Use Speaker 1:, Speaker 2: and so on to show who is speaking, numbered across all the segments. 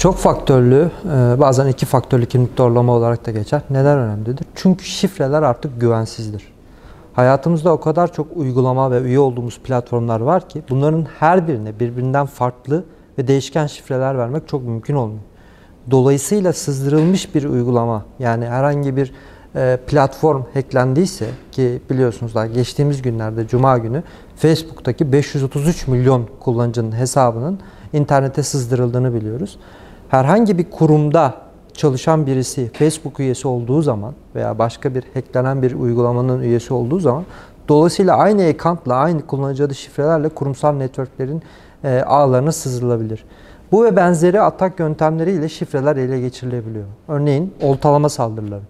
Speaker 1: Çok faktörlü, e, bazen iki faktörlü kimlik doğrulama olarak da geçer. Neden önemlidir? Çünkü şifreler artık güvensizdir. Hayatımızda o kadar çok uygulama ve üye olduğumuz platformlar var ki bunların her birine birbirinden farklı ve değişken şifreler vermek çok mümkün olmuyor. Dolayısıyla sızdırılmış bir uygulama yani herhangi bir e, platform hacklendiyse ki biliyorsunuz daha geçtiğimiz günlerde Cuma günü Facebook'taki 533 milyon kullanıcının hesabının internete sızdırıldığını biliyoruz. Herhangi bir kurumda çalışan birisi Facebook üyesi olduğu zaman veya başka bir hacklenen bir uygulamanın üyesi olduğu zaman dolayısıyla aynı account'la aynı kullanıcı adı şifrelerle kurumsal networklerin e, ağlarına sızdırılabilir. Bu ve benzeri atak yöntemleriyle şifreler ele geçirilebiliyor. Örneğin oltalama saldırıları.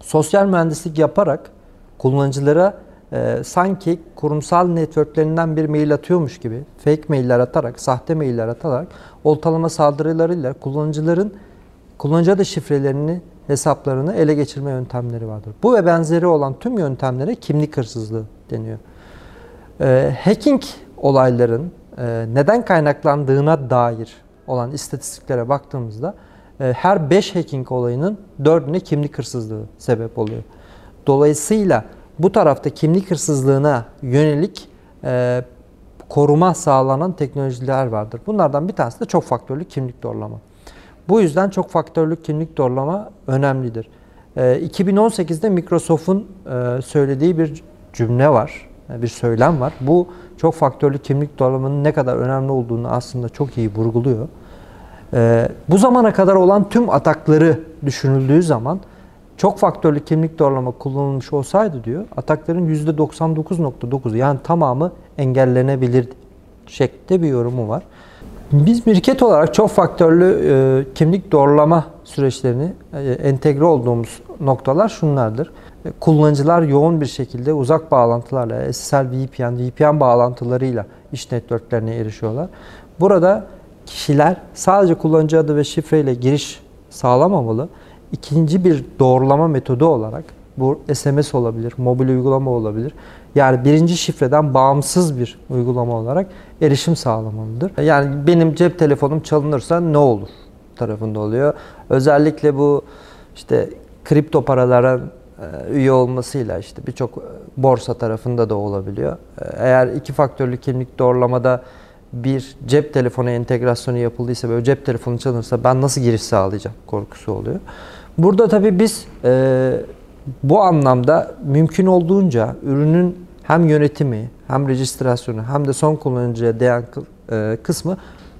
Speaker 1: Sosyal mühendislik yaparak kullanıcılara e, sanki kurumsal networklerinden bir mail atıyormuş gibi fake mailler atarak, sahte mailler atarak oltalama saldırılarıyla kullanıcıların kullanıcı adı şifrelerini, hesaplarını ele geçirme yöntemleri vardır. Bu ve benzeri olan tüm yöntemlere kimlik hırsızlığı deniyor. E, hacking olayların e, neden kaynaklandığına dair olan istatistiklere baktığımızda e, her 5 hacking olayının 4'üne kimlik hırsızlığı sebep oluyor. Dolayısıyla bu tarafta kimlik hırsızlığına yönelik e, koruma sağlanan teknolojiler vardır. Bunlardan bir tanesi de çok faktörlü kimlik doğrulama. Bu yüzden çok faktörlü kimlik doğrulama önemlidir. E, 2018'de Microsoft'un e, söylediği bir cümle var, e, bir söylem var. Bu çok faktörlü kimlik doğrulamanın ne kadar önemli olduğunu aslında çok iyi vurguluyor. E, bu zamana kadar olan tüm atakları düşünüldüğü zaman çok faktörlü kimlik doğrulama kullanılmış olsaydı diyor atakların %99.9 yani tamamı engellenebilirdi şeklinde bir yorumu var. Biz mirket olarak çok faktörlü e, kimlik doğrulama süreçlerini e, entegre olduğumuz noktalar şunlardır. E, kullanıcılar yoğun bir şekilde uzak bağlantılarla, SSL VPN, VPN bağlantılarıyla iş networklerine erişiyorlar. Burada kişiler sadece kullanıcı adı ve şifreyle giriş sağlamamalı ikinci bir doğrulama metodu olarak bu SMS olabilir, mobil uygulama olabilir. Yani birinci şifreden bağımsız bir uygulama olarak erişim sağlamalıdır. Yani benim cep telefonum çalınırsa ne olur tarafında oluyor. Özellikle bu işte kripto paraların e, üye olmasıyla işte birçok borsa tarafında da olabiliyor. E, eğer iki faktörlü kimlik doğrulamada bir cep telefonu entegrasyonu yapıldıysa ve cep telefonu çalınırsa ben nasıl giriş sağlayacağım korkusu oluyor. Burada tabii biz e, bu anlamda mümkün olduğunca ürünün hem yönetimi hem rejistrasyonu hem de son kullanıcıya değen e, kısmı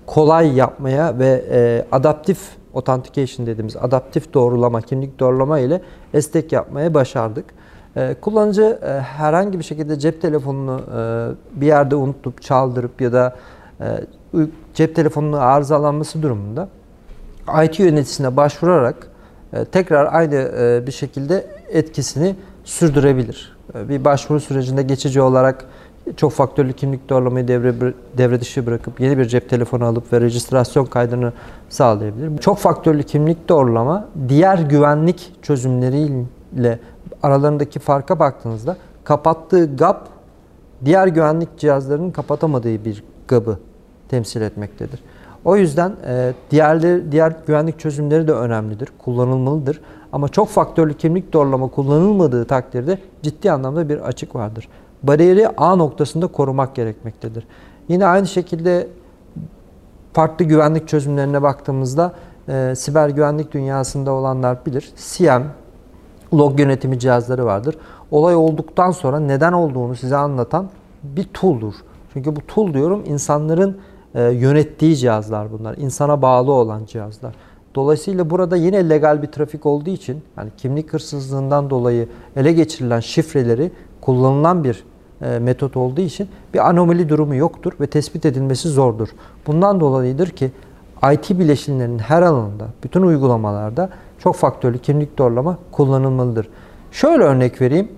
Speaker 1: kolay yapmaya ve e, adaptif authentication dediğimiz adaptif doğrulama, kimlik doğrulama ile estek yapmaya başardık. E, kullanıcı e, herhangi bir şekilde cep telefonunu e, bir yerde unutup çaldırıp ya da e, cep telefonunun arızalanması durumunda IT yöneticisine başvurarak tekrar aynı e, bir şekilde etkisini sürdürebilir. E, bir başvuru sürecinde geçici olarak çok faktörlü kimlik doğrulamayı devre, devre dışı bırakıp yeni bir cep telefonu alıp ve rejistrasyon kaydını sağlayabilir. Çok faktörlü kimlik doğrulama diğer güvenlik çözümleriyle aralarındaki farka baktığınızda kapattığı gap diğer güvenlik cihazlarının kapatamadığı bir gap'ı temsil etmektedir. O yüzden e, diğerleri, diğer güvenlik çözümleri de önemlidir, kullanılmalıdır. Ama çok faktörlü kimlik doğrulama kullanılmadığı takdirde ciddi anlamda bir açık vardır. Bariyeri A noktasında korumak gerekmektedir. Yine aynı şekilde farklı güvenlik çözümlerine baktığımızda e, siber güvenlik dünyasında olanlar bilir. CM, log yönetimi cihazları vardır. Olay olduktan sonra neden olduğunu size anlatan bir tool'dur. Çünkü bu tool diyorum insanların e, yönettiği cihazlar bunlar. İnsana bağlı olan cihazlar. Dolayısıyla burada yine legal bir trafik olduğu için yani kimlik hırsızlığından dolayı ele geçirilen şifreleri kullanılan bir e, metot olduğu için bir anomali durumu yoktur ve tespit edilmesi zordur. Bundan dolayıdır ki IT bileşenlerinin her alanında, bütün uygulamalarda çok faktörlü kimlik doğrulama kullanılmalıdır. Şöyle örnek vereyim.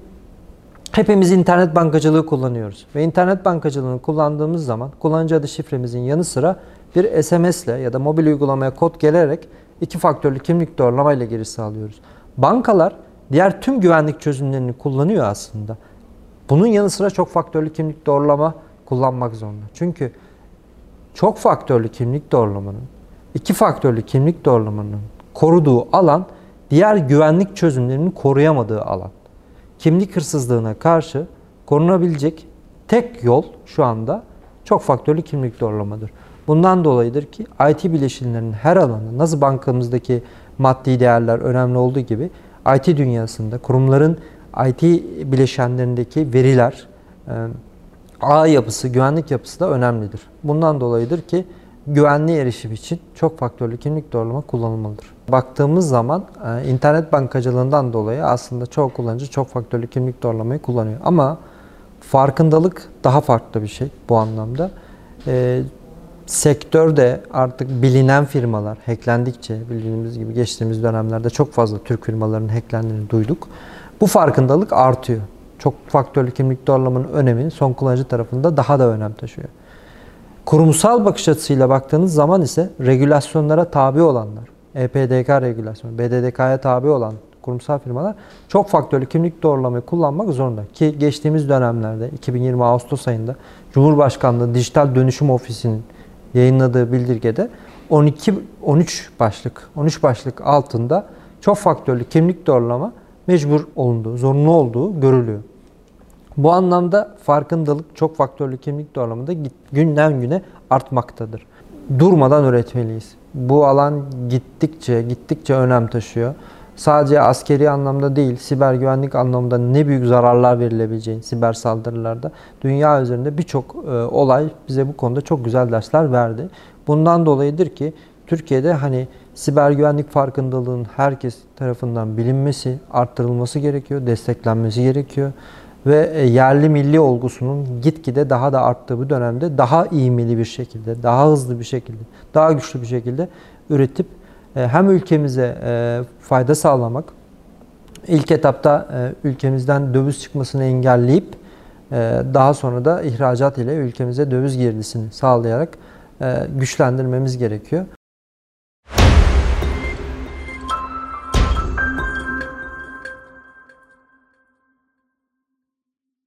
Speaker 1: Hepimiz internet bankacılığı kullanıyoruz. Ve internet bankacılığını kullandığımız zaman kullanıcı adı şifremizin yanı sıra bir SMS ile ya da mobil uygulamaya kod gelerek iki faktörlü kimlik doğrulama ile giriş sağlıyoruz. Bankalar diğer tüm güvenlik çözümlerini kullanıyor aslında. Bunun yanı sıra çok faktörlü kimlik doğrulama kullanmak zorunda. Çünkü çok faktörlü kimlik doğrulamanın iki faktörlü kimlik doğrulamanın koruduğu alan diğer güvenlik çözümlerinin koruyamadığı alan. Kimlik hırsızlığına karşı korunabilecek tek yol şu anda çok faktörlü kimlik doğrulamadır. Bundan dolayıdır ki IT bileşenlerinin her alanı nasıl bankamızdaki maddi değerler önemli olduğu gibi IT dünyasında kurumların IT bileşenlerindeki veriler, e, ağ yapısı, güvenlik yapısı da önemlidir. Bundan dolayıdır ki güvenli erişim için çok faktörlü kimlik doğrulama kullanılmalıdır. Baktığımız zaman e, internet bankacılığından dolayı aslında çoğu kullanıcı çok faktörlü kimlik doğrulamayı kullanıyor. Ama farkındalık daha farklı bir şey bu anlamda. E, sektörde artık bilinen firmalar hacklendikçe bildiğimiz gibi geçtiğimiz dönemlerde çok fazla Türk firmalarının hacklendiğini duyduk. Bu farkındalık artıyor. Çok faktörlü kimlik doğrulamanın önemi son kullanıcı tarafında daha da önem taşıyor. Kurumsal bakış açısıyla baktığınız zaman ise regülasyonlara tabi olanlar, EPDK regülasyonu, BDDK'ya tabi olan kurumsal firmalar çok faktörlü kimlik doğrulamayı kullanmak zorunda. Ki geçtiğimiz dönemlerde 2020 Ağustos ayında Cumhurbaşkanlığı Dijital Dönüşüm Ofisi'nin yayınladığı bildirgede 12 13 başlık 13 başlık altında çok faktörlü kimlik doğrulama mecbur olunduğu, zorunlu olduğu görülüyor. Bu anlamda farkındalık çok faktörlü kimlik doğrulamada günden güne artmaktadır. Durmadan üretmeliyiz. Bu alan gittikçe gittikçe önem taşıyor. Sadece askeri anlamda değil, siber güvenlik anlamında ne büyük zararlar verilebileceğini siber saldırılarda dünya üzerinde birçok e, olay bize bu konuda çok güzel dersler verdi. Bundan dolayıdır ki Türkiye'de hani siber güvenlik farkındalığının herkes tarafından bilinmesi, arttırılması gerekiyor, desteklenmesi gerekiyor ve e, yerli milli olgusunun gitgide daha da arttığı bu dönemde daha ivmeli bir şekilde, daha hızlı bir şekilde, daha güçlü bir şekilde üretip e, hem ülkemize e, fayda sağlamak, ilk etapta ülkemizden döviz çıkmasını engelleyip daha sonra da ihracat ile ülkemize döviz girdisini sağlayarak güçlendirmemiz gerekiyor.